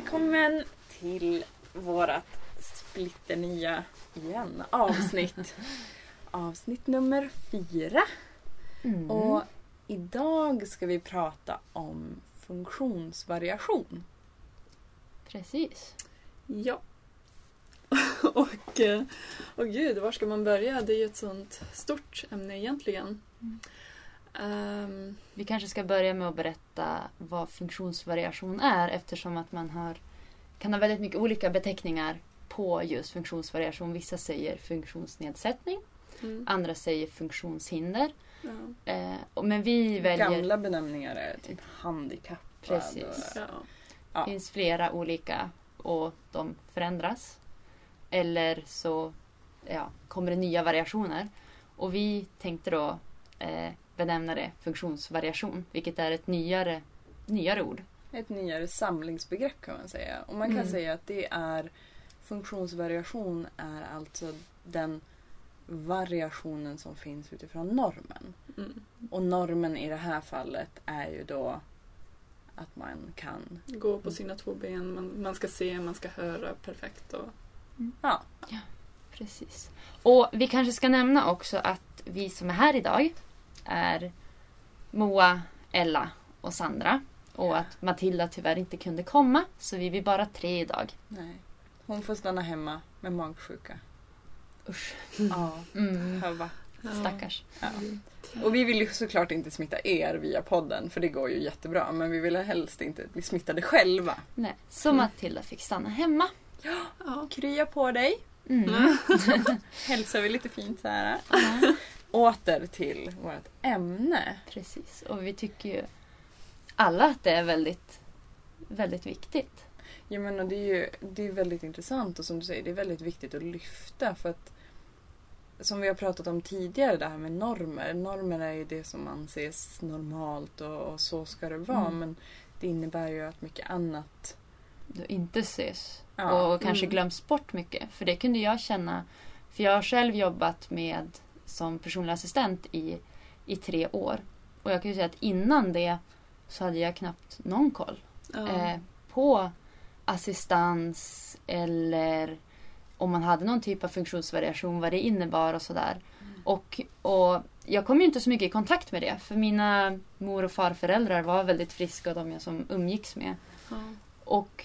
Välkommen till vårat splitternya igen avsnitt. avsnitt nummer fyra. Mm. Och idag ska vi prata om funktionsvariation. Precis. Ja. och, eh, och gud, var ska man börja? Det är ju ett sånt stort ämne egentligen. Mm. Ehm, Vi kanske ska börja med att berätta vad funktionsvariation är eftersom att man har, kan ha väldigt mycket olika beteckningar på just funktionsvariation. Vissa säger funktionsnedsättning, mm, andra säger funktionshinder. ja, Eh, men vi väljer... Gamla benämningar är typ handikappad. Precis. och- ja. Ja. Finns flera olika och de förändras. Eller så ja, kommer det nya variationer. Och vi tänkte då eh, benämna det funktionsvariation, vilket är ett nyare, nyare ord. Ett nyare samlingsbegrepp kan man säga. Och man kan Mm. säga att det är funktionsvariation är alltså den variationen som finns utifrån normen. Mm. Och normen i det här fallet är ju då att man kan Gå på sina två ben, man, man ska se, man ska höra perfekt. Och, Ja. Precis. Och vi kanske ska nämna också att vi som är här idag är Moa, Ella och Sandra. Och att Matilda tyvärr inte kunde komma, så vi är bara tre idag. Nej. Hon får stanna hemma med magsjuka. Usch. Ja. Mm. Höva. Stackars. Ja. Och vi vill ju såklart inte smitta er via podden för det går ju jättebra. Men vi vill helst inte bli smittade själva. Nej, så Matilda fick stanna hemma. Ja. Krya på dig. Mm. Hälsar vi lite fint så här. Ja, Åter till vårt ämne. precis. Och vi tycker ju alla att det är väldigt, väldigt viktigt. Ja men och det är ju det är väldigt intressant och som du säger det är väldigt viktigt att lyfta för att som vi har pratat om tidigare det här med normer. Normer är ju det som anses normalt och, och så ska det vara Mm. men det innebär ju att mycket annat Du inte ses. Ja, och kanske mm. glöms bort mycket. För det kunde jag känna. För jag har själv jobbat med som personlig assistent i, i tre år. Och jag kan ju säga att innan det så hade jag knappt någon koll Ja. eh, på assistans eller om man hade någon typ av funktionsvariation, vad det innebar och sådär. Och, och jag kom ju inte så mycket i kontakt med det för mina mor och farföräldrar var väldigt friska och de jag som umgicks med. Ja. Och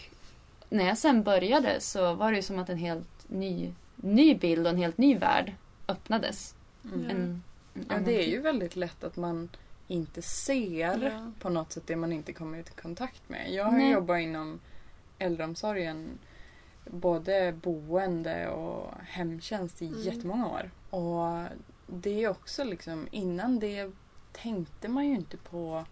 när jag sen började så var det ju som att en helt ny, ny bild och en helt ny värld öppnades. Mm. Ja. En, en Ja, det är typ. ju väldigt lätt att man inte ser Ja. på något sätt det man inte kommer i kontakt med. Jag har Nej. jobbat inom äldreomsorgen både boende och hemtjänst i Mm. jättemånga år. Och det är också liksom, innan det tänkte man ju inte på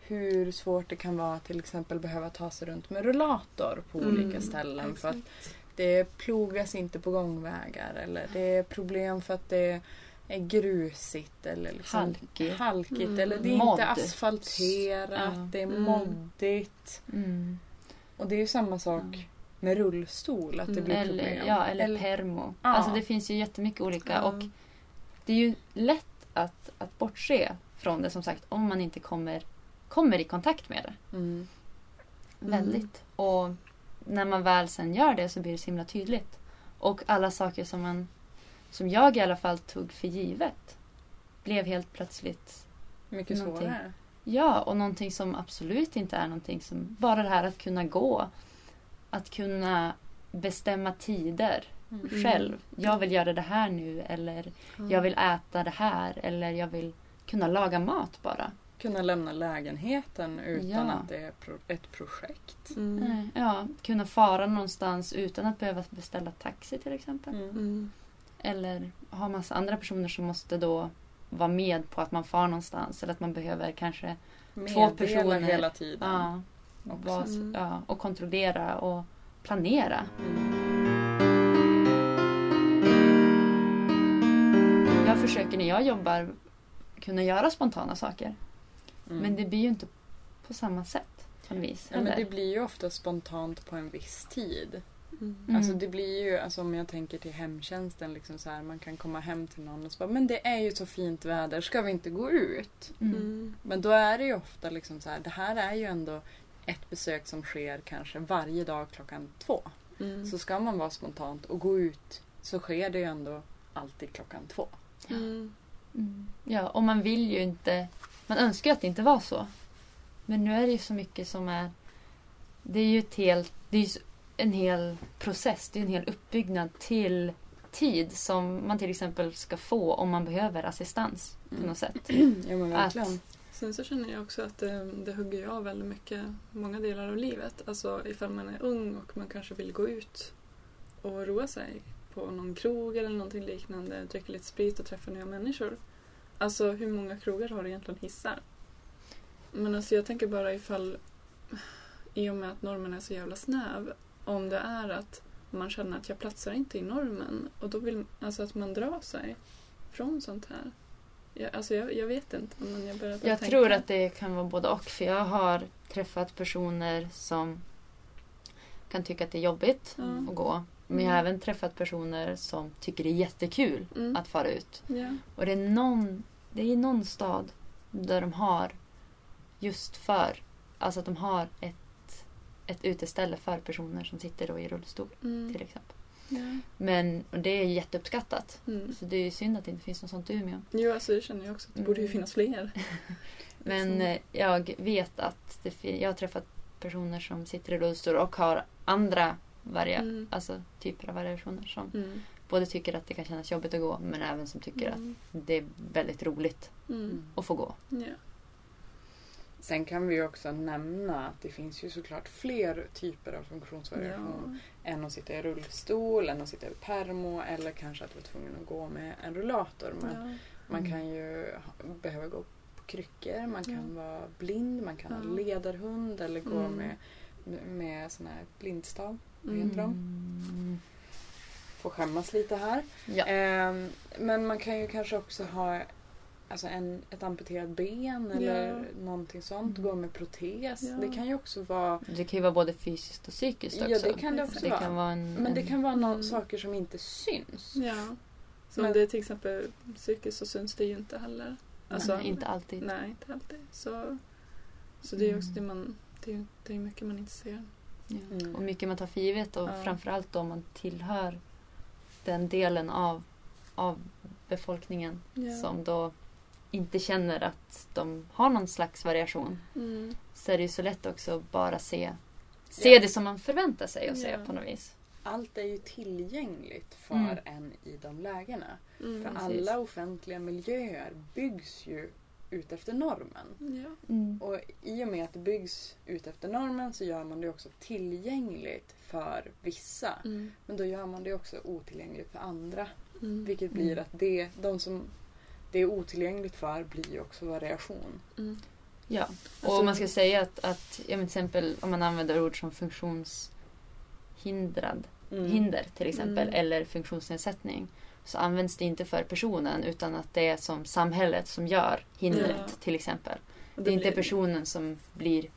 hur svårt det kan vara att till exempel behöva ta sig runt med rullator på Mm, olika ställen. För att det plogas inte på gångvägar eller det är problem för att det är grusigt eller liksom Halkigt. halkigt Mm. eller det är Modd. inte asfalterat, Ja. det är Mm. moddigt. Mm. Och det är ju samma sak. Med rullstol, att det Mm. blir Eller, problem. ja, eller, permo. Ja. Alltså det finns ju jättemycket olika. Ja. Och det är ju lätt att, att bortse från det som sagt om man inte kommer, kommer i kontakt med det. Mm. Mm. Väldigt. Och när man väl sen gör det så blir det så himla tydligt. Och alla saker som man, som jag i alla fall tog för givet, blev helt plötsligt Mycket Någonting. svårare. Ja, och någonting som absolut inte är någonting som... Bara det här att kunna gå. Att kunna bestämma tider Mm. själv. Jag vill göra det här nu eller jag vill äta det här eller jag vill kunna laga mat bara. Kunna lämna lägenheten utan Ja. att det är pro- ett projekt. Mm. Nej, Ja, kunna fara någonstans utan att behöva beställa taxi till exempel. Mm. Mm. Eller ha massa andra personer som måste då vara med på att man far någonstans eller att man behöver kanske Två Meddela personer. hela tiden. ja, också. vara- Mm. ja, och kontrollera och planera. Jag försöker när jag jobbar kunna göra spontana saker. Mm. Men det blir ju inte på samma sätt. på något vis. Ja, men det blir ju ofta spontant på en viss tid. Mm. Mm. Alltså det blir ju, alltså om jag tänker till hemtjänsten, liksom så här, man kan komma hem till någon och så bara, men det är ju så fint väder, ska vi inte gå ut? Mm. Mm. Men då är det ju ofta liksom så här, det här är ju ändå ett besök som sker kanske varje dag klockan två. Mm. Så ska man vara spontant och gå ut så sker det ju ändå alltid klockan två. Mm. Mm. Ja, och man vill ju inte... Man önskar ju att det inte var så. Men nu är det ju så mycket som är... Det är ju ett helt, det är en hel process, det är en hel uppbyggnad till tid som man till exempel ska få om man behöver assistans på Mm. något sätt. Ja men Att-. Sen så känner jag också att det, det hugger ju av väldigt mycket många delar av livet. Alltså ifall man är ung och man kanske vill gå ut och roa sig på någon krog eller någonting liknande, dricka lite sprit och träffa nya människor. Alltså hur många krogar har egentligen hissar? Men alltså jag tänker bara ifall, i och med att normen är så jävla snäv, om det är att man känner att jag platsar inte i normen och då vill alltså att man drar sig från sånt här. Jag, alltså jag, jag vet inte, men jag börjar Jag tänka. tror att det kan vara både och. För jag har träffat personer som kan tycka att det är jobbigt Ja. att gå. Men jag har även träffat personer som tycker det är jättekul Mm. att fara ut. Ja. Och det är någon, det är någon stad där de har just för, alltså att de har ett, ett uteställe för personer som sitter då i rullstol Mm. till exempel. Ja. Men och det är jätteuppskattat. Mm. Så det är ju synd att det inte finns något sånt i Umeå. Jo, alltså det känner jag också. Det borde ju Mm. finnas fler. Men Liksom. eh, jag vet att det, jag har träffat personer som sitter i rullstol och har andra varia- Mm. alltså, typer av variationer som Mm. både tycker att det kan kännas jobbigt att gå men även som tycker Mm. att det är väldigt roligt Mm. att få gå. Ja. Sen kan vi också nämna att det finns ju såklart fler typer av funktionsvariation. Ja. Än att sitta i rullstol, än att sitta i permo eller kanske att vara tvungen att gå med en rullator. Men Ja. Man Mm. kan ju behöva gå på kryckor, man kan Ja. vara blind, man kan ha ledarhund eller gå Mm. med, med sån här blindstav. Vad heter de? Mm. Får skämmas lite här. Ehm, men man kan ju kanske också ha alltså en, ett amputerat ben eller Ja. någonting sånt. Mm. Gå med protes. Ja. Det kan ju också vara... Det kan ju vara både fysiskt och psykiskt också. Ja, det kan det också det vara. kan vara en, Men det en- kan vara no- Mm. saker som inte syns. ja. Så Men- om det är till exempel psykiskt så syns det ju inte heller. Alltså, Nej, inte alltid. Nej, inte alltid. Så, så det är ju också Mm. det man... Det är, det är mycket man inte ser. Ja. Mm. Och mycket man tar för givet och Ja. framförallt om man tillhör den delen av, av befolkningen som då inte känner att de har någon slags variation. Mm. Så är det ju så lätt också att bara se, se Ja. det som man förväntar sig att se Ja. på något vis. Allt är ju tillgängligt för Mm. en i de lägena. Mm. För Precis. alla offentliga miljöer byggs ju ut efter normen. Ja. Mm. Och i och med att det byggs ut efter normen så gör man det också tillgängligt för vissa. Mm. Men då gör man det också otillgängligt för andra. Mm. Vilket blir att det, de som det är otillgängligt för blir ju också variation. Mm. Ja, och Alltså- man ska säga att, att ja, till exempel om man använder ord som funktionshindrad, hinder till exempel, Mm. eller funktionsnedsättning så används det inte för personen utan att det är som samhället som gör hindret Ja. till exempel. Och Det är inte blir- personen som blir...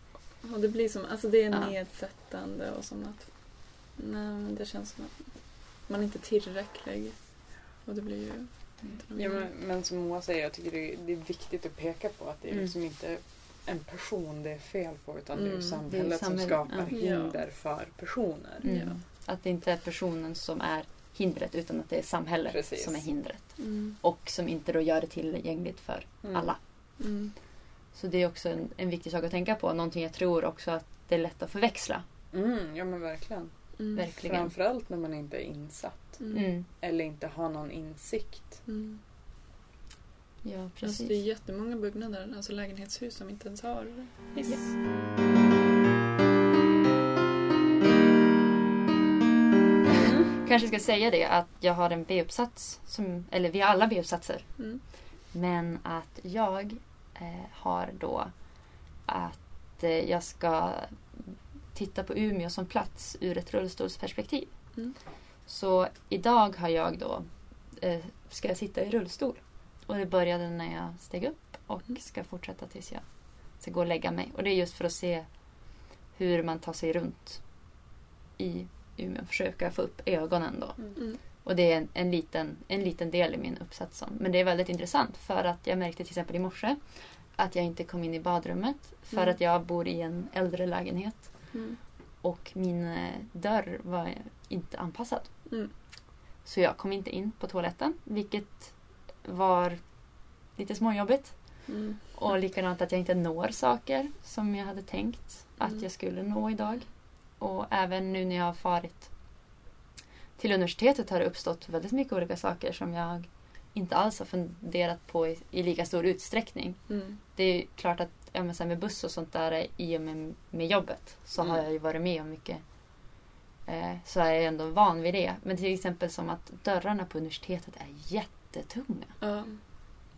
Och det blir som, alltså det är Ja. nedsättande och som att nej, men det känns som att man inte är tillräcklig. Och det blir ju Ja, men, men som Moa säger, jag tycker det är, det är viktigt att peka på att det är Mm. liksom inte en person det är fel på utan det är Mm, ju det är samhället som samhället, skapar ja. hinder för personer. Mm, Ja. Att det inte är personen som är hindret utan att det är samhället Precis. som är hindret. Mm. Och som inte då gör det tillgängligt för Mm. alla. Mm. Så det är också en, en viktig sak att tänka på. Någonting jag tror också att det är lätt att förväxla. Mm, ja men verkligen. Mm. Verkligen. Framförallt när man inte är insatt. Mm. Mm. Eller inte har någon insikt. Mm. Ja, Alltså, precis. det är jättemånga byggnader, alltså lägenhetshus som inte ens har hiss. Ja. Kanske ska säga det att jag har en B-uppsats, som, eller vi har alla B-uppsatser. Mm. Men att jag eh, har då att eh, jag ska titta på Umeå som plats ur ett rullstolsperspektiv. Mm. Så idag har jag då, eh, ska jag sitta i rullstol. Och det började när jag steg upp och Mm. ska fortsätta tills jag ska gå och lägga mig. Och det är just för att se hur man tar sig runt i Umeå. Försöka få upp ögonen då. Mm. Och det är en, en, liten, en liten del i min uppsats. Som, men det är väldigt intressant för att jag märkte till exempel i morse att jag inte kom in i badrummet för Mm. att jag bor i en äldre lägenhet Mm. och min eh, dörr var inte anpassad. Mm. Så jag kom inte in på toaletten vilket var lite småjobbigt. Mm. Och likadant att jag inte når saker som jag hade tänkt att Mm. jag skulle nå idag. Och även nu när jag har farit till universitetet har det uppstått väldigt mycket olika saker som jag inte alls har funderat på i, i lika stor utsträckning. Mm. Det är klart att ja, men så här med buss och sånt där i och med, med jobbet så har Mm. jag ju varit med om mycket. Eh, så är jag ändå van vid det. Men till exempel som att dörrarna på universitetet är jättetunga. Ja.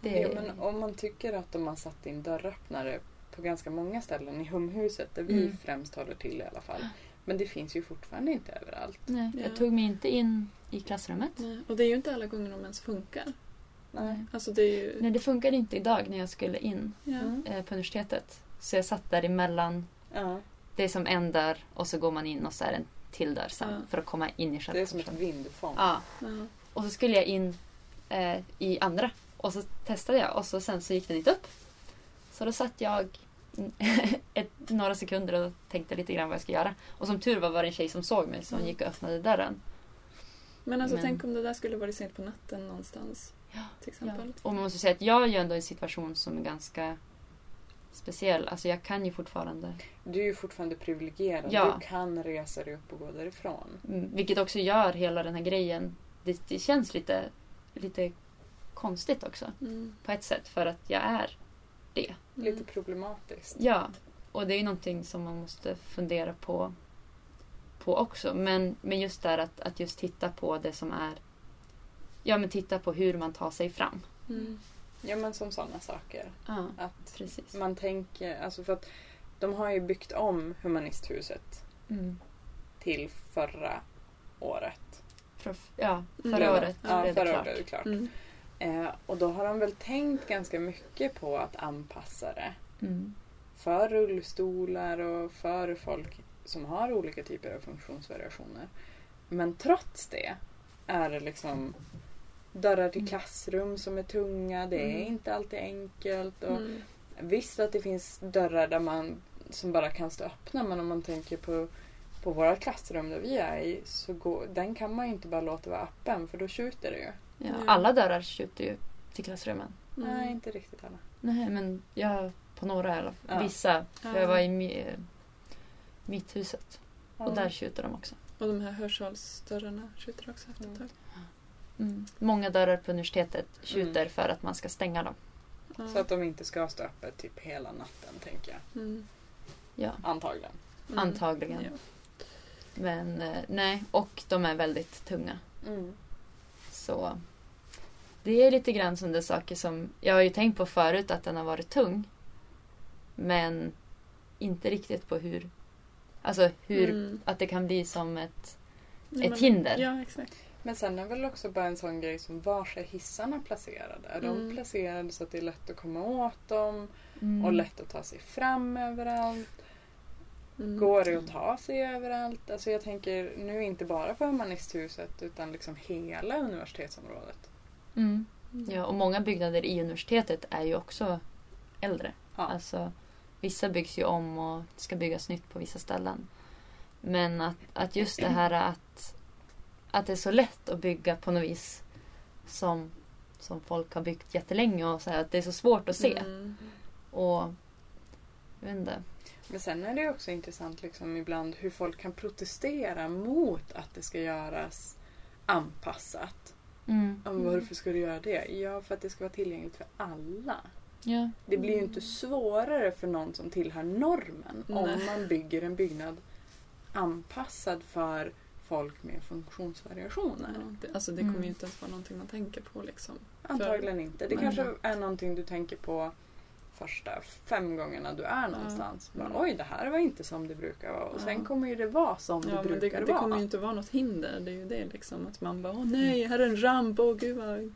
Det, Ja, men om man tycker att de har satt in dörröppnare på ganska många ställen i humhuset, där vi Mm. främst håller till i alla fall. Men det finns ju fortfarande inte överallt. nej, Ja. jag tog mig inte in i klassrummet. Nej. Och det är ju inte alla gånger de ens funkar. Nej. Alltså det är ju... Nej, det funkade inte idag när jag skulle in Ja. Mm. eh, på universitetet. Så jag satt där emellan. Ja, Det är som en dörr och så går man in och så är det en till dörr sen Ja. för att komma in i själva det är som ett vindfång. Ja. Ja. Och så skulle jag in eh, i andra. Och så testade jag och så sen så gick den inte upp. Så då satt jag ett, några sekunder och tänkte lite grann vad jag skulle göra. Och som tur var var det en tjej som såg mig så hon Mm. gick och öppnade dörren. Men alltså Men- tänk om det där skulle varit sent på natten någonstans. Till Ja. exempel. Och man måste säga att jag är ju ändå i en situation som är ganska speciell. Alltså jag kan ju fortfarande Du är ju fortfarande privilegierad. Ja. Du kan resa dig upp och gå därifrån. Mm, Vilket också gör hela den här grejen. Det, det känns lite, lite konstigt också Mm. på ett sätt för att jag är det. Lite Mm. problematiskt. Ja, och det är ju någonting som man måste fundera på, på också. Men, men just där att, att just titta på det som är Ja men titta på hur man tar sig fram. Mm. Ja men som sådana saker. Ja, Att precis. man tänker, alltså för att de har ju byggt om Humanisthuset Mm. till förra året. För, ja, Mm. förra Ja, året ja, blev förra det året klart. är det klart. Mm. Eh, och då har de väl tänkt ganska mycket på att anpassa det Mm. för rullstolar och för folk som har olika typer av funktionsvariationer. Men trots det är det liksom dörrar till Mm. klassrum som är tunga. Det är Mm. inte alltid enkelt. Och Mm. Visst att det finns dörrar där man, som bara kan stå öppna men om man tänker på, på våra klassrum där vi är i så går, den kan man ju inte bara låta vara öppen för då tjuter det ju. Ja, alla dörrar skjuter ju till klassrummen. Mm. Nej, inte riktigt alla. Nej, men jag på några i alla fall. Ja. Vissa. För Ja. jag var i mi- mitthuset och Ja. där skjuter de också. Och de här hörsalsdörrarna skjuter också efter ett tag. Mm. Många dörrar på universitetet skjuter för att man ska stänga dem. Ja. Så att de inte ska stå öppet typ hela natten tänker jag. Mm. Ja, Antagligen. Mm. antagligen. Ja. Men eh, nej, och de är väldigt tunga. Mm. Så det är lite grann som det saker som jag har ju tänkt på förut att den har varit tung. Men inte riktigt på hur, alltså hur, Mm. att det kan bli som ett, Ja, ett men- hinder. Ja, exakt. Men sen är väl också bara en sån grej som var är hissarna placerade? Är de Mm. placerade så att det är lätt att komma åt dem Mm. och lätt att ta sig fram överallt? Mm. Går det att ta sig överallt? Alltså jag tänker nu inte bara på Humanisthuset utan liksom hela universitetsområdet. Mm. Ja, och många byggnader i universitetet är ju också äldre. Ja. Alltså, vissa byggs ju om och ska byggas nytt på vissa ställen. Men att, att just det här att, att det är så lätt att bygga på något vis som, som folk har byggt jättelänge och så här, att det är så svårt att se. Mm. Och jag vet inte. Men sen är det också intressant liksom ibland hur folk kan protestera mot att det ska göras anpassat. Mm. Ja, men varför ska du göra det? Ja, för att det ska vara tillgängligt för alla. Ja. Det blir ju Mm. inte svårare för någon som tillhör normen om Nej. man bygger en byggnad anpassad för folk med funktionsvariationer. Ja, det, alltså det kommer Mm. ju inte ens vara någonting man tänker på liksom. Antagligen inte. Det Nej. kanske är någonting du tänker på första fem gångerna du är någonstans. Bara, Mm. Oj, det här var inte som det brukar vara. Och sen Ja. kommer ju det vara som det Ja, men brukar det, det vara. kommer ju inte vara något hinder. Det är ju det liksom. Att man bara, åh nej, här är en ramp, åh gud vad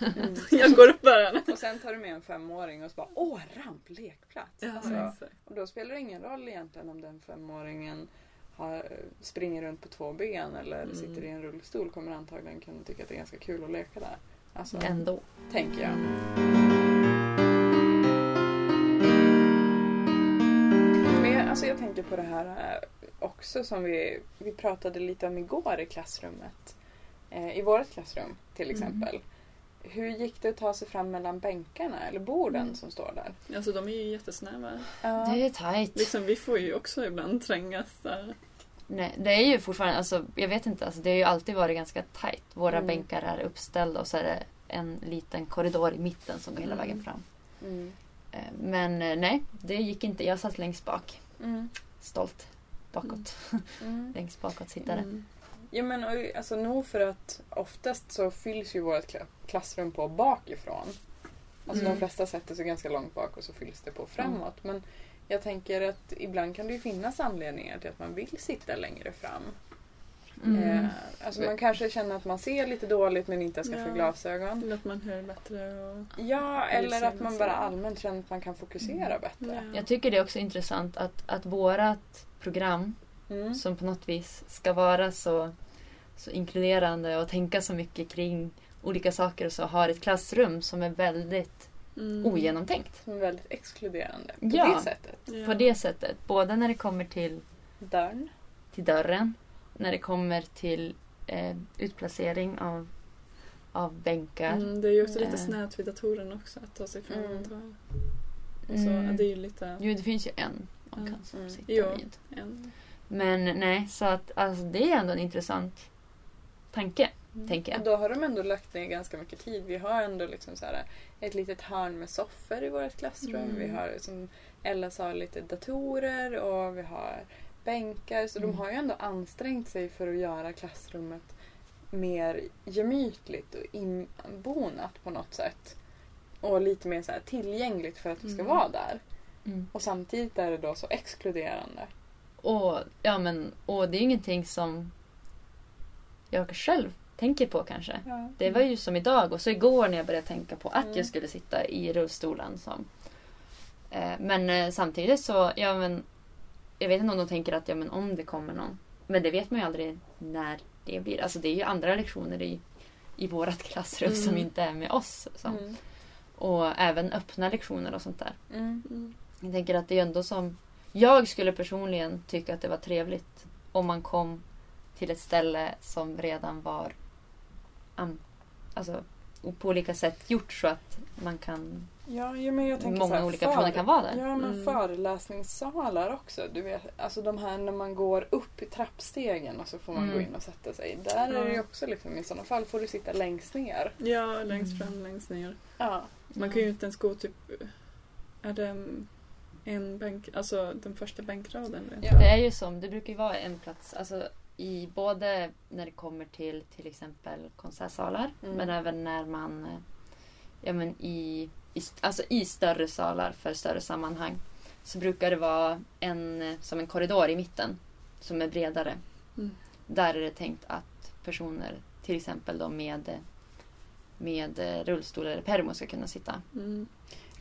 Mm. Jag går upp bara. Och sen tar du med en femåring och så bara åh, ramp, lekplats. Ja, Alltså, och då spelar det ingen roll egentligen om den femåringen har, springer runt på två ben eller Mm. sitter i en rullstol kommer antagligen kunna tycka att det är ganska kul att leka där. Alltså, Ändå. tänker jag. Men jag, alltså jag tänker på det här eh, också som vi, vi pratade lite om igår i klassrummet. Eh, I vårt klassrum till Mm. exempel. Hur gick det att ta sig fram mellan bänkarna eller borden Mm. som står där? Alltså de är ju jättesnäva. Ja. Det är tajt. Liksom, vi får ju också ibland trängas där. Nej, det är ju fortfarande, alltså, jag vet inte, alltså, det har ju alltid varit ganska tajt. Våra Mm. bänkar är uppställda och så är det en liten korridor i mitten som går hela Mm. vägen fram. Mm. Eh, Men eh, nej, det gick inte. Jag satt längst bak. Mm. Stolt bakåt. Mm. längst bakåt sittare. Mm. Ja men och, alltså nog för att oftast så fylls ju vårt kla- klassrum på bakifrån. Alltså Mm. de flesta sätter sig ganska långt bak och så fylls det på framåt. Men jag tänker att ibland kan det ju finnas anledningar till att man vill sitta längre fram. Mm. Eh, alltså man kanske känner att man ser lite dåligt men inte ska för Ja. glasögon. Eller att man hör bättre och... Ja, eller att man bara allmänt känner att man kan fokusera bättre. Jag tycker det är också intressant att, att vårat program Mm. som på något vis ska vara så, så inkluderande och tänka så mycket kring olika saker och så har ett klassrum som är väldigt Mm. ogenomtänkt. Som är väldigt exkluderande på Ja. det sättet. Ja. På det sättet. Både när det kommer till, Dörren. till dörren, när det kommer till eh, utplacering av, av bänkar. Mm, det är ju också lite Eh. snett vid datorn också att ta sig fram Mm. och så, Mm. det är ju lite... Jo, det finns ju en man kan Mm. sitta Jo. vid. En, Men nej, så att alltså, det är ändå en intressant tanke, Mm. tänker Och jag. då har de ändå lagt ner ganska mycket tid. Vi har ändå liksom så här ett litet hörn med soffor i vårt klassrum. Mm. Vi har som Ella sa lite datorer och vi har bänkar. Så Mm. de har ju ändå ansträngt sig för att göra klassrummet mer gemytligt och inbonat på något sätt. Och lite mer så här tillgängligt för att vi ska Mm. vara där. Mm. Och samtidigt är det då så exkluderande. Och, ja, men, och det är ingenting som jag själv tänker på kanske. Det var ju som idag och så igår när jag började tänka på att Mm. jag skulle sitta i rullstolen. Som, eh, men eh, samtidigt så, ja men jag vet inte om de tänker att ja men om det kommer någon. Men det vet man ju aldrig när det blir. Alltså det är ju andra lektioner i, i vårat klassrum Mm. som inte är med oss. Som, Mm. Och även öppna lektioner och sånt där. Mm. Jag tänker att det är ändå som... Jag skulle personligen tycka att det var trevligt om man kom till ett ställe som redan var alltså, på olika sätt gjort så att man kan... Ja, jo, men jag tänker Många så här, olika personer kan vara där. Ja, men Mm. föreläsningssalar också. Du vet, alltså de här när man går upp i trappstegen och så får man Mm. gå in och sätta sig. Där är det ju Ja. också liksom, i sådana fall får du sitta längst ner. Ja, längst Mm. fram, längst ner. Ja. Man kan ju inte ens gå typ... Är det en bänk, alltså den första bänkraden? Ja. Det är ju som, det brukar ju vara en plats, alltså i både när det kommer till till exempel konsertsalar Mm. men även när man eh, ja, men i, i, alltså i större salar för större sammanhang så brukar det vara en, eh, som en korridor i mitten som är bredare. Mm. Där är det tänkt att personer till exempel då med, med eh, rullstol eller permo ska kunna sitta. Mm.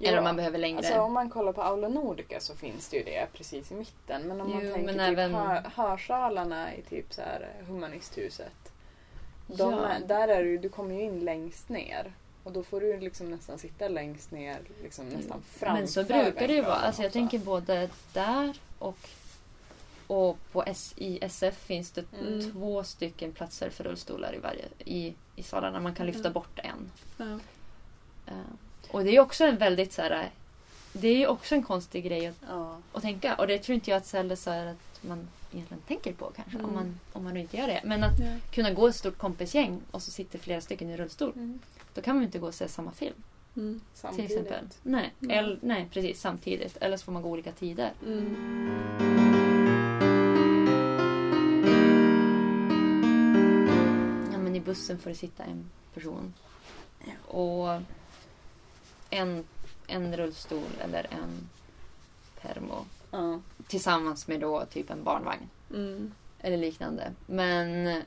Eller om man behöver längre. Alltså om man kollar på Aula Nordica så finns det ju det precis i mitten. Men om man Jo, tänker men typ även- hör, hörsalarna i typ så här humanisthuset. De Ja. är, där är du, du kommer ju in längst ner. Och då får du liksom nästan sitta längst ner, liksom nästan framför Men så brukar det ju vara. Alltså jag tänker både där och, och på S, i SF finns det Mm. två stycken platser för rullstolar i, varje, i, i salarna. Man kan lyfta Mm. bort en. Ja. Eh, och det är ju också en väldigt så här, Det är ju också en konstig grej att, Ja. att tänka. Och det tror inte jag att Selle sa att man egentligen tänker på kanske. Om, Mm. man, om man inte gör det. Men att Ja. kunna gå ett stort kompisgäng och så sitter flera stycken i rullstol. Mm. Då kan man ju inte gå och se samma film. Mm. Till Samtidigt. exempel. Nej, Mm. eller, nej, precis samtidigt. Eller så får man gå olika tider. Mm. Ja, men I bussen får det sitta en person. Och en, en rullstol eller en permo. Ja. Tillsammans med då typ en barnvagn. Mm. Eller liknande. Men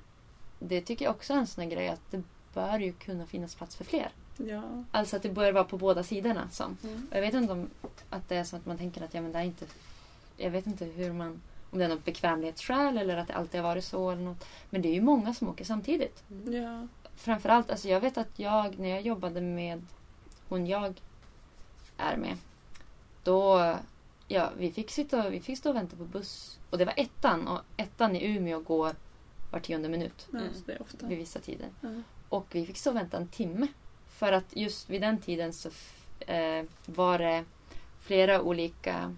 det tycker jag också är en sån grej att det bör ju kunna finnas plats för fler. Ja. Alltså att det bör vara på båda sidorna. Som. Mm. Jag vet inte om att det är så att man tänker att ja, men det är inte... Jag vet inte hur man... Om det är något bekvämlighetsskäl eller att det alltid har varit så. Eller något. Men det är ju många som åker samtidigt. Ja. Framförallt, alltså jag vet att jag när jag jobbade med hon jag är med. Då, ja, vi fick sitta vi fick stå och vänta på buss. Och det var ettan och ettan i Umeå går var tionde minut Mm. det är ofta. vid vissa tider. Ja. Och vi fick stå och vänta en timme. För att just vid den tiden så eh, var det flera olika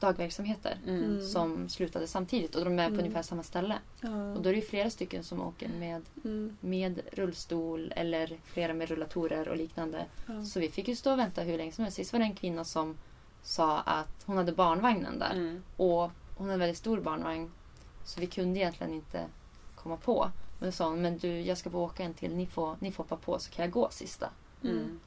dagverksamheter Mm. Mm. som slutade samtidigt och de är på Mm. ungefär samma ställe. Ja. Och då är det flera stycken som åker med, Mm. med rullstol eller flera med rullatorer och liknande. Ja. Så vi fick ju stå och vänta hur länge som helst. Sist var det en kvinna som sa att hon hade barnvagnen där. Mm. Och hon hade en väldigt stor barnvagn. Så vi kunde egentligen inte komma på. Men då sa hon, men du jag ska bara åka en till. Ni får, ni får hoppa på så kan jag gå sista. Mm.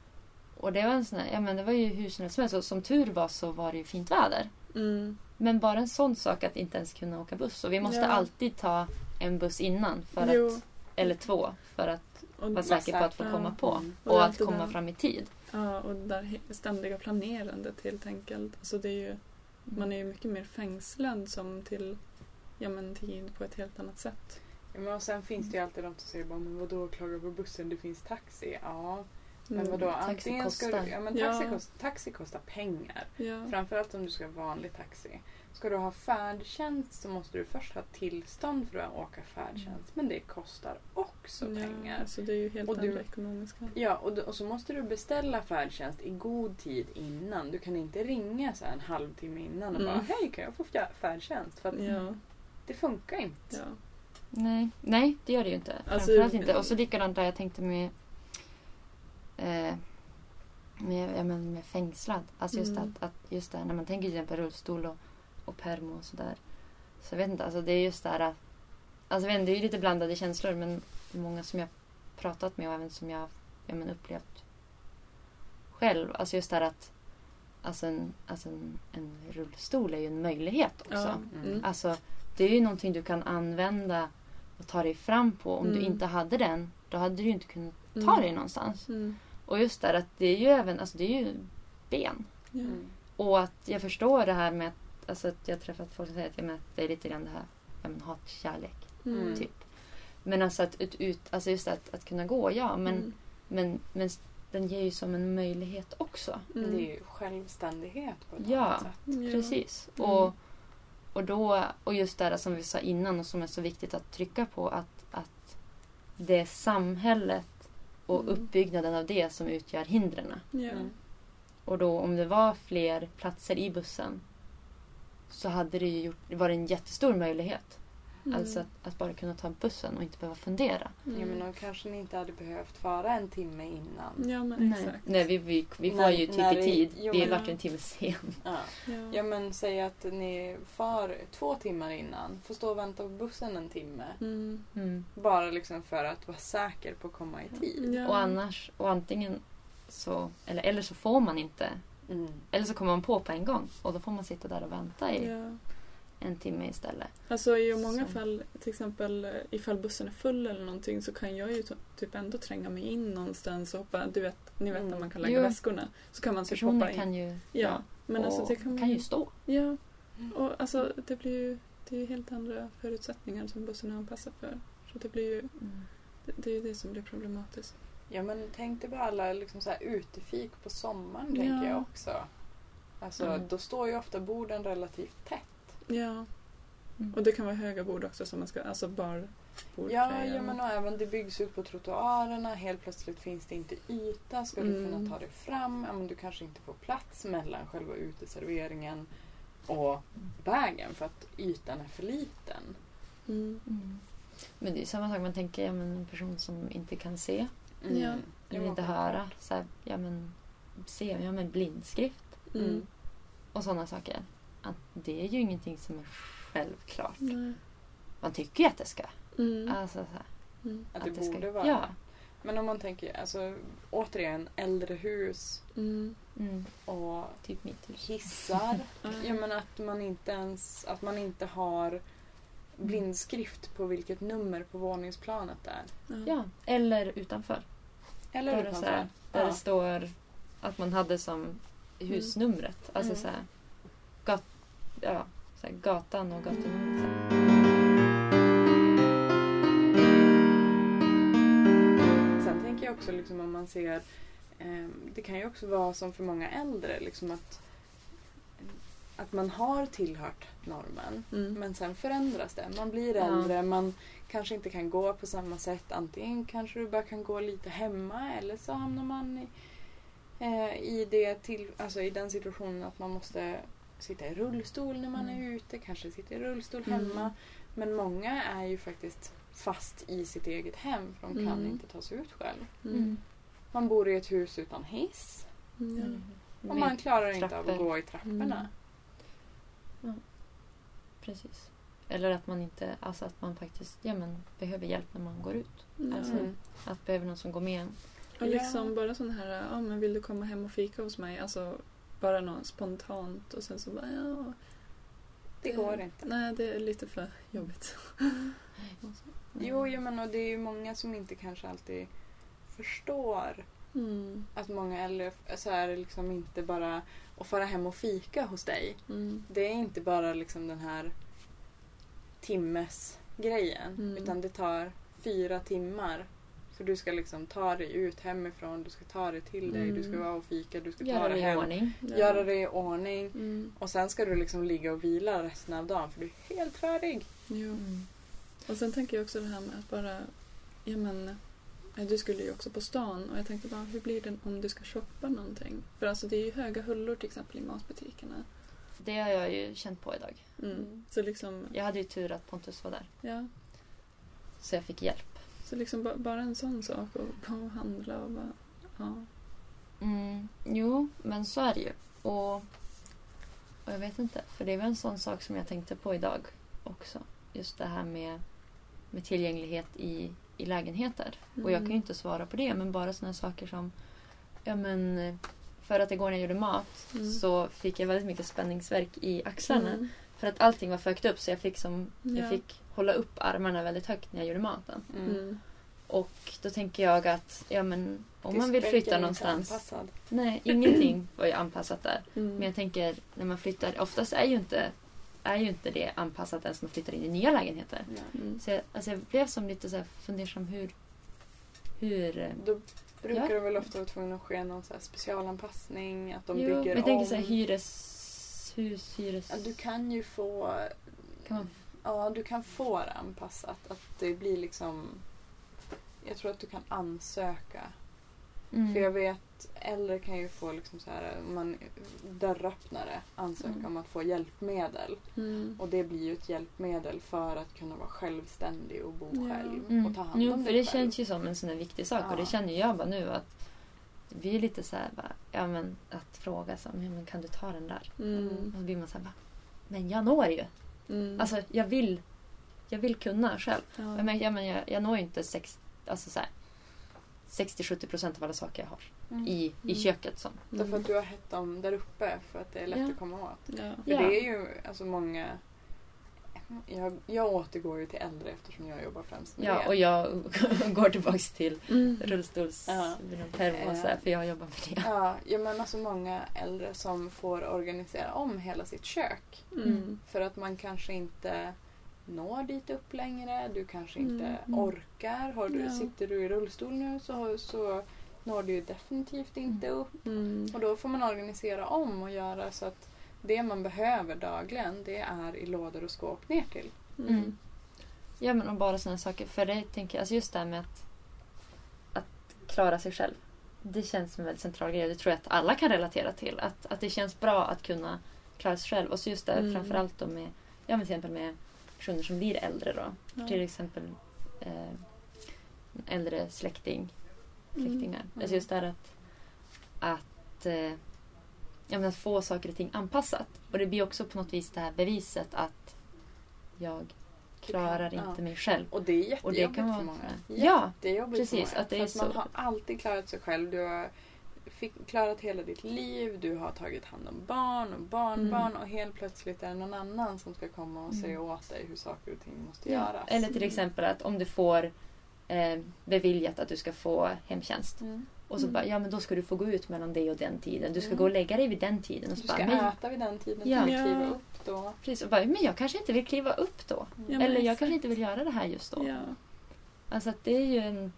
Och det var en sån här, ja men det var ju hur som helst. Så som tur var så var det ju fint väder. Mm. Men bara en sån sak att inte ens kunna åka buss. Och vi måste Ja. alltid ta en buss innan. För Jo. att, eller två. För att Och, vara säker på att få komma på. Mm. Och Och att komma där. fram i tid. ja, och det där ständiga planerandet helt enkelt. Alltså det är ju, man är ju mycket mer fängslad som till ja, men tid på ett helt annat sätt. Ja, men och sen finns det ju alltid de som säger bara, men vadå klaga på bussen, det finns taxi. Ja, men Mm. vadå? taxi Antingen ska kostar. du, ja, men taxi, Ja. Kost, taxi kostar pengar. Ja. Framförallt om du ska ha vanlig taxi. Ska du ha färdtjänst så måste du först ha tillstånd för att åka färdtjänst. Men det kostar också pengar. Ja, så det är ju helt Och du- andra ekonomiska. Ja, och, du- och så måste du beställa färdtjänst i god tid innan. Du kan inte ringa så här en halvtimme innan och Mm. bara hej kan jag få färdtjänst? För att Ja, det funkar inte. ja. Nej, nej det gör det ju inte. Alltså, Framförallt inte. Och så likadant där jag tänkte med eh, med, ja, men med fängslad. Alltså just Mm. att, att just det, när man tänker till exempel rullstol och, och permo och sådär. Så jag vet inte, alltså det är just det här. Alltså jag vet inte, det är ju lite blandade känslor men många som jag pratat med och även som jag ja, men upplevt själv. Alltså just det här att alltså en, alltså en, en rullstol är ju en möjlighet också. Ja. Mm. Mm. Alltså, det är ju någonting du kan använda och ta dig fram på. Om du Mm. inte hade den, då hade du ju inte kunnat ta Mm. dig någonstans. Mm. Och just där att det är ju även, alltså det är ju ben. Mm. Och att jag förstår det här med att, alltså att jag har träffat folk som säger att, ja, men att det är lite grann det här, ja men hat-kärlek, Mm. typ. Men alltså att ut, ut alltså just att, att kunna gå, ja men, Mm. men, men den ger ju som en möjlighet också. Mm. det är ju självständighet på ett Ja. sätt. Ja. Precis. Mm. Och, och, då, och just det här som vi sa innan och som är så viktigt att trycka på att, att det är samhället och Mm. uppbyggnaden av det som utgör hindren. Ja. Mm. Och då om det var fler platser i bussen så hade det ju gjort, det var en jättestor möjlighet. Mm. Alltså att, att bara kunna ta bussen och inte behöva fundera. Mm. Ja, men då kanske ni inte hade behövt fara en timme innan. Ja men exakt. Nej vi, vi, vi var När- ju typ i tid. jo, vi men- vart en timme sen. Ja. Ja. ja men säg att ni far två timmar innan. Får stå och vänta på bussen en timme. Mm. Mm. Bara liksom för att vara säker på att komma i tid. Ja. Och annars, och antingen så, eller, eller så får man inte Mm. Eller så kommer man på på en gång och då får man sitta där och vänta i Ja. En timme istället. Alltså i många Så. fall, till exempel eh, ifall bussen är full eller någonting så kan jag ju typ ändå tränga mig in någonstans och hoppa, du vet, ni vet Mm. när man kan lägga Jo. väskorna. Så kan man typ hoppa Personer in. kan ju... Ja, men och alltså det kan man ju stå. Ja, och alltså det blir ju det är ju helt andra förutsättningar som bussen är anpassad för. Så det blir ju, Mm. det, det är ju det som blir problematiskt. Ja men tänk dig bara alla liksom så här utefik på sommaren Ja. tänker jag också. Alltså Mm. då står ju ofta borden relativt tätt. Ja, Mm. och det kan vara höga bord också som man ska, alltså barbord. Ja, ja men och även det byggs ut på trottoarerna. Helt plötsligt finns det inte yta. Ska du Mm. kunna ta dig fram? Ja, men du kanske inte får plats mellan själva uteserveringen och vägen för att ytan är för liten. Mm. Mm. Men det är samma sak, man tänker ja, men en person som inte kan se Ja. eller inte höra. Så här, ja, men, se, ja men blindskrift Mm. och sådana saker. Att det är ju ingenting som är självklart. Nej. Man tycker ju att det ska. Mm. Alltså, så här, Mm. Att det, ska, borde vara. Ja. Men om man tänker, alltså återigen äldre hus Mm. Mm, och typ mitt hus. hissar. Ja. Ja men att man inte ens, att man inte har blindskrift på vilket nummer på våningsplanet det är. Ja, eller utanför. Eller Där, det, så här, utanför. där Ja. det står att man hade som husnumret. Alltså Mm. så här, ja, så här, gatan och gatunumret. Sen tänker jag också liksom om man ser eh, Det kan ju också vara som för många äldre liksom att att man har tillhört normen Mm. men sen förändras det. Man blir Ja. äldre, man kanske inte kan gå på samma sätt. Antingen kanske du bara kan gå lite hemma eller så hamnar man i, eh, i, det till, alltså i den situationen att man måste sitta i rullstol när man Mm. är ute, kanske sitta i rullstol Mm. hemma. Men många är ju faktiskt fast i sitt eget hem för de kan Mm. inte ta sig ut själv. Mm. Man bor i ett hus utan hiss Ja. och man klarar inte av att gå i trapporna. Precis. Eller att man inte, alltså att man faktiskt ja, men, behöver hjälp när man går ut. Ja. Alltså. Att behöver någon som går med en. Och liksom bara sån här, ja men vill du komma hem och fika hos mig? Alltså bara något spontant och sen så bara ja. Det går inte. Nej, det är lite för jobbigt. Jo, jo men och det är ju många som inte kanske alltid förstår Mm. att många äldre så är det liksom inte bara att fara hem och fika hos dig. Mm. Det är inte bara liksom den här timmes grejen Mm. utan det tar fyra timmar. För du ska liksom ta dig ut hemifrån, du ska ta dig till dig, du ska Mm. vara och fika, du ska ta Göra dig det i hem. ordning. Göra det i ordning. Mm. Och sen ska du liksom ligga och vila resten av dagen för du är helt färdig. Jo. Mm. Och sen tänker jag också det här med att bara, ja men, du skulle ju också på stan och jag tänkte bara hur blir det om du ska shoppa någonting? För alltså det är ju höga hullor till exempel i matbutikerna. Det har jag ju känt på idag. Mm. Mm. Så liksom, Jag hade ju tur att Pontus var där. ja. Så jag fick hjälp. Så liksom ba- bara en sån sak och och handla och bara, ja. Mm, jo, men så är det ju. Och, och jag vet inte, för det är väl en sån sak som jag tänkte på idag också. Just det här med, med tillgänglighet i, i lägenheter. Och jag kan ju Mm. inte svara på det, men bara såna saker som... Ja, men för att igår när jag gjorde mat Mm. så fick jag väldigt mycket spänningsverk i axlarna. Mm. För att allting var högt upp så jag fick, som, Ja. jag fick hålla upp armarna väldigt högt när jag gjorde maten. Mm. Och då tänker jag att ja, men, om man vill flytta någonstans. anpassad. Nej, ingenting var ju anpassat där. Mm. Men jag tänker när man flyttar, oftast är ju inte, är ju inte det anpassat ens när man flyttar in i nya lägenheter. Mm. Så jag, alltså jag blev som lite så här fundersam hur... hur Då brukar Ja. det väl ofta vara tvungen att ske någon så här specialanpassning, att de jo, bygger men jag tänker om. så här hyreshus, hyres... Ja, du kan ju få Kan man, Ja, du kan få det anpassat. Att det blir liksom... Jag tror att du kan ansöka. mm, För jag vet, äldre kan ju få liksom så här, man dörröppnare ansöka Mm. om att få hjälpmedel. Mm. Och det blir ju ett hjälpmedel för att kunna vara självständig och bo Ja. själv. mm. Och ta hand jo, om för dig det själv. känns ju som en sån här viktig sak och Ja. det känner jag bara nu att vi är lite så här bara, ja men att fråga så, men kan du ta den där? Mm. Och så blir man så här bara, men jag når ju. Mm. Alltså jag vill, jag vill kunna själv. ja. Jag, men, ja, men jag, jag når ju inte sex, alltså så här, 60-70 procent av alla saker jag har Mm. i, i Mm. köket. Som. Därför att du har hett dem där uppe för att det är lätt Ja. att komma åt. Ja. För Ja. det är ju alltså många... Jag, jag återgår ju till äldre eftersom jag jobbar främst med Ja, det. och jag går tillbaks till Mm. rullstols Ja. för jag jobbar med det. Ja, jag menar så många äldre som får organisera om hela sitt kök. Mm. För att man kanske inte når dit upp längre. Du kanske inte Mm. orkar. Har du, Ja. Sitter du i rullstol nu så, så når du ju definitivt inte upp. Mm. Och då får man organisera om och göra så att det man behöver dagligen det är i lådor och skåp ner till. Mm. Ja men och bara sådana saker. För det tänker jag, alltså just det här med att, att klara sig själv. Det känns som en väldigt central grej. Det tror jag att alla kan relatera till. Att, att det känns bra att kunna klara sig själv. Och så just det Mm. framförallt då med, ja, men till exempel med personer som blir äldre då. Ja. Till exempel eh, äldre släkting, Mm. släktingar. Mm. Alltså just det här att, att, eh, ja, men att få saker och ting anpassat. Och det blir också på något vis det här beviset att jag klarar ja. inte mig själv. Och det är jättejobbigt Och det kan vara för många. Ja, precis, att det är att man så- har alltid klarat sig själv. Du har fick, klarat hela ditt liv, du har tagit hand om barn och barnbarn och helt plötsligt är det någon annan som ska komma och säga åt dig hur saker och ting måste göras. Eller till exempel att om du får eh, beviljat att du ska få hemtjänst. Mm. Och så Mm. bara, ja men då ska du få gå ut mellan det och den tiden. Du ska Mm. gå och lägga dig vid den tiden. Och Du så ska bara, men, äta vid den tiden, Ja. du ska kliva upp då. precis, och bara, men jag kanske inte vill kliva upp då. Men Eller jag kanske inte vill göra det här just då. Ja. Alltså det är ju en,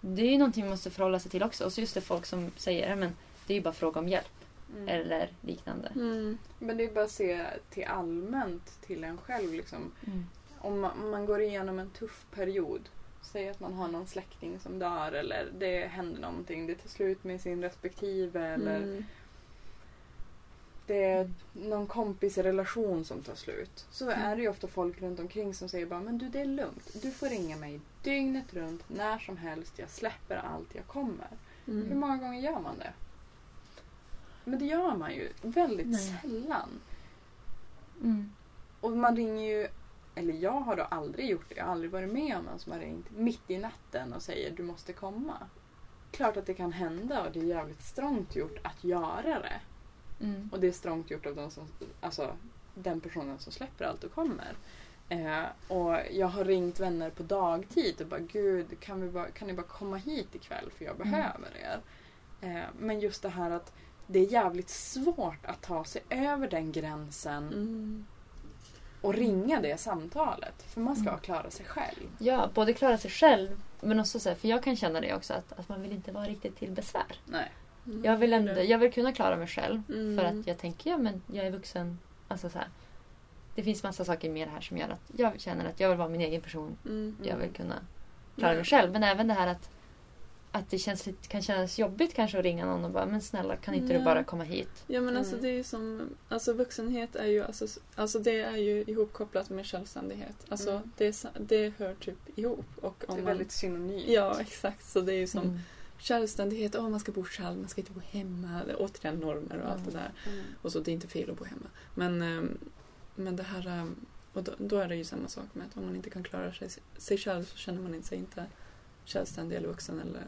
det är ju någonting man måste förhålla sig till också. Och så just det folk som säger, men det är ju bara fråga om hjälp. Mm. Eller liknande. Mm. Men det är bara att se till allmänt till en själv. Liksom. Mm. Om man, om man går igenom en tuff period. Säg att man har någon släkting som dör eller det händer någonting. Det tar slut med sin respektive eller Mm. det är någon kompisrelation som tar slut. Så är det ju ofta folk runt omkring som säger bara men du det är lugnt. Du får ringa mig dygnet runt när som helst. Jag släpper allt, jag kommer. Hur Mm. många gånger gör man det? Men det gör man ju väldigt Nej. sällan. Mm. Och man ringer ju, eller jag har då aldrig gjort det, jag har aldrig varit med om någon som har ringt mitt i natten och säger du måste komma. Klart att det kan hända och det är jävligt strångt gjort att göra det. Mm. Och det är strångt gjort av den, som, alltså, den personen som släpper allt och kommer. Eh, och jag har ringt vänner på dagtid och bara gud kan, vi bara, kan ni bara komma hit ikväll för jag Mm. behöver er. Eh, men just det här att det är jävligt svårt att ta sig över den gränsen Mm. Och ringa det samtalet. För man ska Mm. klara sig själv. Ja, både klara sig själv men också så här, för jag kan känna det också att, att man vill inte vara riktigt till besvär. Nej. Mm. Jag vill, ändå, jag vill kunna klara mig själv Mm. för att jag tänker, ja men jag är vuxen. Alltså så här, det finns massa saker med det här som gör att jag känner att jag vill vara min egen person. Mm. Jag vill kunna klara mig själv. Men även det här att, att det känns lite, kan kännas jobbigt kanske att ringa någon och bara men snälla kan inte Ja. du bara komma hit? Ja men alltså Mm. det är ju som, alltså vuxenhet är ju, alltså, alltså det är ju ihopkopplat med självständighet. Alltså Mm. det, är det hör typ ihop. Och Det om är man, väldigt synonymt. Ja exakt, så det är ju som Mm. självständighet, åh man ska bo själv, man ska inte bo hemma. Det är återigen normer och allt det där. Mm. Och så det är inte fel att bo hemma. Men, ehm, men det här, ehm, och då, då är det ju samma sak med att om man inte kan klara sig, sig själv så känner man sig inte självständig eller vuxen eller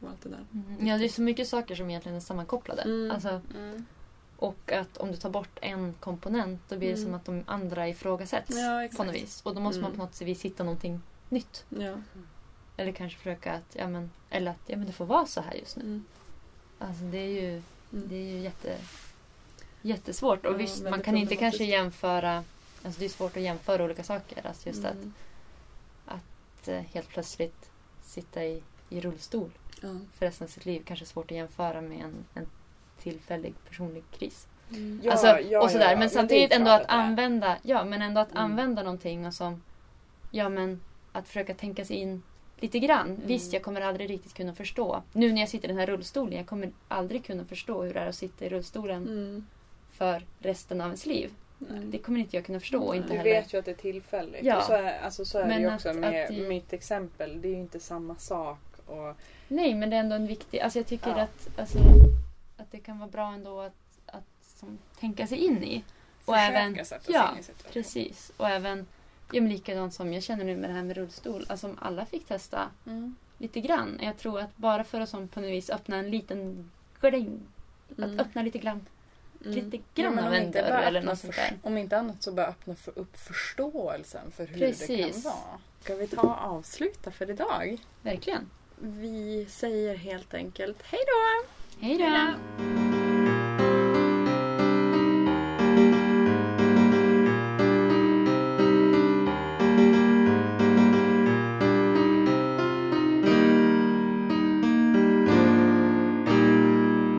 och allt det där. Mm. Ja, det är så mycket saker som egentligen är sammankopplade. Mm. Alltså, Mm. och att om du tar bort en komponent då blir det Mm. som att de andra ifrågasätts Ja, på något vis. Och då måste man Mm. på något vis hitta någonting nytt. Ja. Eller kanske försöka att, ja men, eller att ja, men det får vara så här just nu. Mm. Alltså det är ju, Mm. det är ju jätte, jättesvårt. Och Ja, visst, man kan inte kanske jämföra, alltså det är svårt att jämföra olika saker. Alltså just att, Mm. att eh, helt plötsligt sitta i, i rullstol Ja. för resten av sitt liv kanske är svårt att jämföra med en, en tillfällig personlig kris. Mm. Ja, alltså, ja, och sådär. ja, Men men samtidigt ändå att använda, ja men ändå att Mm. använda någonting och som, ja men att försöka tänka sig in lite grann. Mm. Visst, jag kommer aldrig riktigt kunna förstå. Nu när jag sitter i den här rullstolen, jag kommer aldrig kunna förstå hur det är att sitta i rullstolen Mm. för resten av ens liv. Mm. Det kommer inte jag kunna förstå. Inte Du heller. vet ju att det är tillfälligt. Ja. Och så är, alltså, så är Men det ju att- också att med det- mitt exempel. Det är ju inte samma sak. Och, Nej, men det är ändå en viktig... Alltså jag tycker Ja. att, alltså, att det kan vara bra ändå att, att som, tänka sig in i. Och försöka även- sätta sig ja, in i situationen. Precis. Och även ja, men likadant som jag känner nu med det här med rullstol. Alltså om alla fick testa Mm. lite grann. Jag tror att bara för att som på något vis öppna en liten gläng, Mm. att öppna lite grann. Lite Ja, grann av om en dörr eller något sånt för- där. Om inte annat så bara öppna för upp förståelsen för hur det Precis. kan vara. Ska vi ta och avsluta för idag? Verkligen. Vi säger helt enkelt hej då! Hej då!